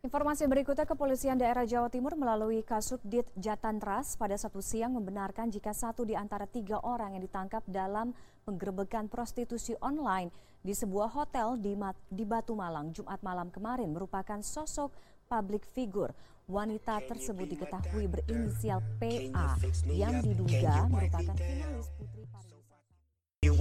Informasi berikutnya kepolisian daerah Jawa Timur melalui Kasubdit Jatantras pada Sabtu siang membenarkan jika satu di antara tiga orang yang ditangkap dalam penggerbekan prostitusi online di sebuah hotel di, di Batu Malang Jumat malam kemarin merupakan sosok publik figur. Wanita tersebut diketahui berinisial PA yang diduga merupakan finalis Putri Pariwisata.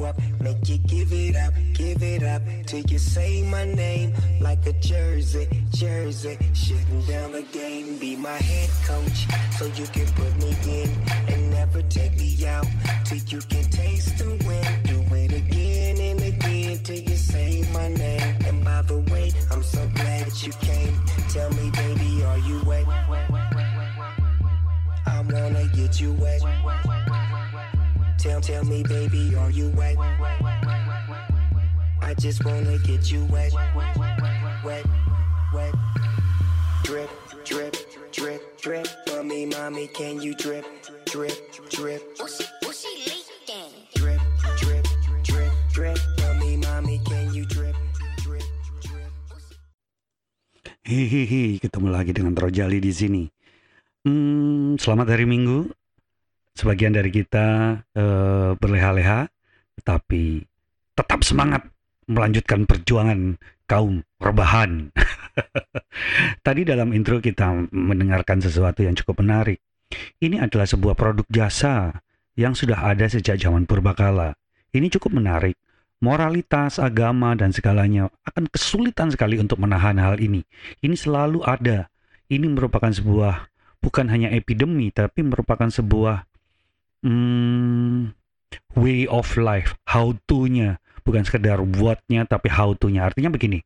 Up, make you give it up, give it up till you say my name like a jersey, jersey. Shutting down the game, be my head coach so you can put me in and never take me out till you can taste the win. Do it again and again till you say my name. And by the way, I'm so glad that you came. Tell me, baby, are you wet? I wanna get you wet. Tell, tell me, baby, are you wet? I just wanna get you wet, wet, wet. Drip, drip, drip, drip. Mommy, mommy, can you drip, drip, drip? Hihihi, ketemu lagi dengan Rojali di sini. Hmm, selamat hari Minggu. Sebagian dari kita uh, berleha-leha, tetapi tetap semangat melanjutkan perjuangan kaum rebahan. Tadi dalam intro kita mendengarkan sesuatu yang cukup menarik. Ini adalah sebuah produk jasa yang sudah ada sejak zaman purbakala. Ini cukup menarik. Moralitas, agama, dan segalanya akan kesulitan sekali untuk menahan hal ini. Ini selalu ada. Ini merupakan sebuah bukan hanya epidemi, tapi merupakan sebuah hmm, way of life, how to-nya, bukan sekedar what-nya tapi how to-nya. Artinya begini,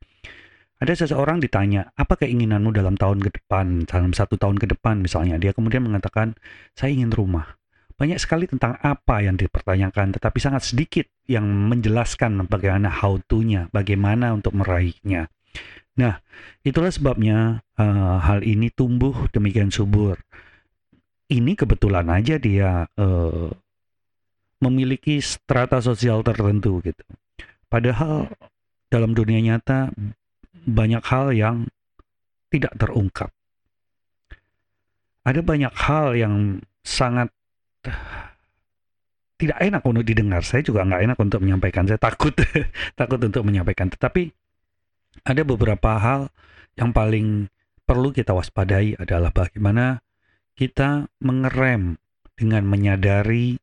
ada seseorang ditanya, apa keinginanmu dalam tahun ke depan, dalam satu tahun ke depan misalnya. Dia kemudian mengatakan, saya ingin rumah. Banyak sekali tentang apa yang dipertanyakan, tetapi sangat sedikit yang menjelaskan bagaimana how to-nya, bagaimana untuk meraihnya. Nah, itulah sebabnya uh, hal ini tumbuh demikian subur ini kebetulan aja dia uh, memiliki strata sosial tertentu gitu. Padahal dalam dunia nyata banyak hal yang tidak terungkap. Ada banyak hal yang sangat tidak enak untuk didengar. Saya juga nggak enak untuk menyampaikan. Saya takut takut untuk menyampaikan. Tetapi ada beberapa hal yang paling perlu kita waspadai adalah bagaimana kita mengerem dengan menyadari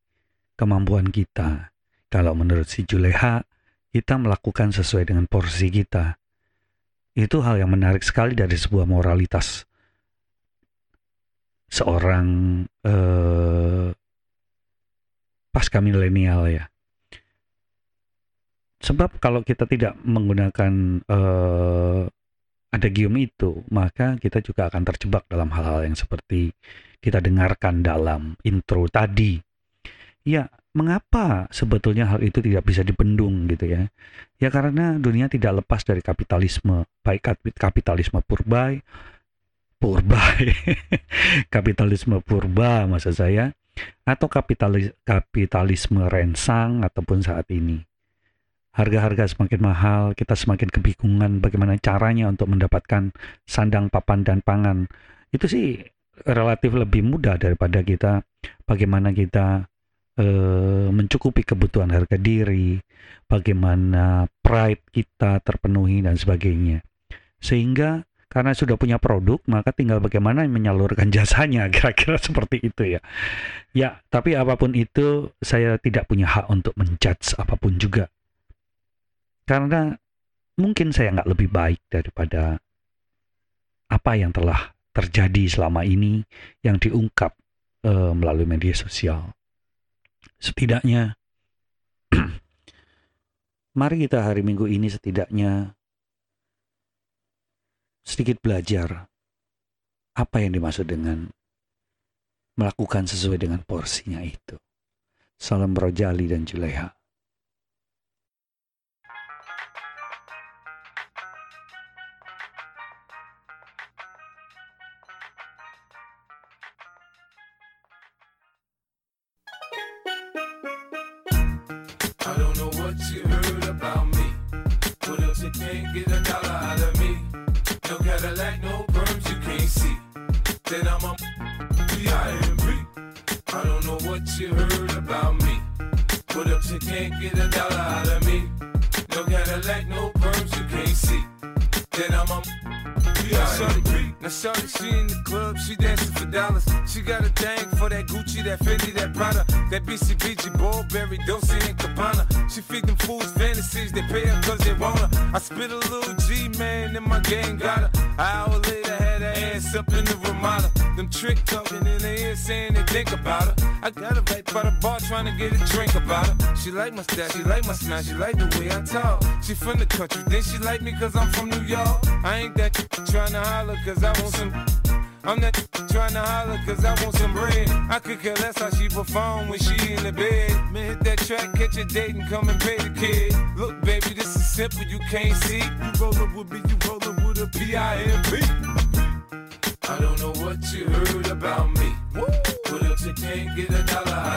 kemampuan kita. Kalau menurut si Juleha, kita melakukan sesuai dengan porsi kita. Itu hal yang menarik sekali dari sebuah moralitas seorang eh, pasca milenial ya. Sebab kalau kita tidak menggunakan eh, ada gium itu, maka kita juga akan terjebak dalam hal-hal yang seperti kita dengarkan dalam intro tadi. Ya, mengapa sebetulnya hal itu tidak bisa dibendung gitu ya? Ya karena dunia tidak lepas dari kapitalisme, baik kapitalisme purba, purba, kapitalisme purba maksud saya, atau kapitalis, kapitalisme rensang ataupun saat ini harga-harga semakin mahal, kita semakin kebingungan bagaimana caranya untuk mendapatkan sandang, papan, dan pangan. Itu sih relatif lebih mudah daripada kita bagaimana kita e, mencukupi kebutuhan harga diri, bagaimana pride kita terpenuhi dan sebagainya. Sehingga karena sudah punya produk, maka tinggal bagaimana menyalurkan jasanya, kira-kira seperti itu ya. Ya, tapi apa pun itu, saya tidak punya hak untuk menjudge apa pun juga karena mungkin saya nggak lebih baik daripada apa yang telah terjadi selama ini yang diungkap uh, melalui media sosial. Setidaknya, mari kita hari Minggu ini setidaknya sedikit belajar apa yang dimaksud dengan melakukan sesuai dengan porsinya itu. Salam Rojali dan Juleha. Can't get a dollar out of me. No Cadillac, no perm. see, then I'm a P-I-M-P. I don't know what you heard about me. But if you can't get a dollar out of me, no Cadillac, no shorty, she in the club, she dancing for dollars. She got a thing for that Gucci, that Fendi, that Prada, that BCBG, Burberry, Dolce and Cabana. She feed them fools fantasies, they pay her cause they want her. I spit a little G, man, and my gang got her. An hour later, had her ass up in the Ramada. Them trick talking in the ear saying they think about her. I got her right by the bar trying to get a drink about her. She like my style, she like my smile, she like the way I talk. She from the country, then she like me cause I'm from New York. I ain't that trying to holler cause I want some. I'm not trying to holler cause I want some bread. I could care less how she perform when she in the bed. Man, hit that track, catch a date and come and pay the kid. Look, baby, this is simple, you can't see. You rollin' with me, you rollin' with a P-I-M-P. I don't know what you heard about me. Put up to can't get a dollar.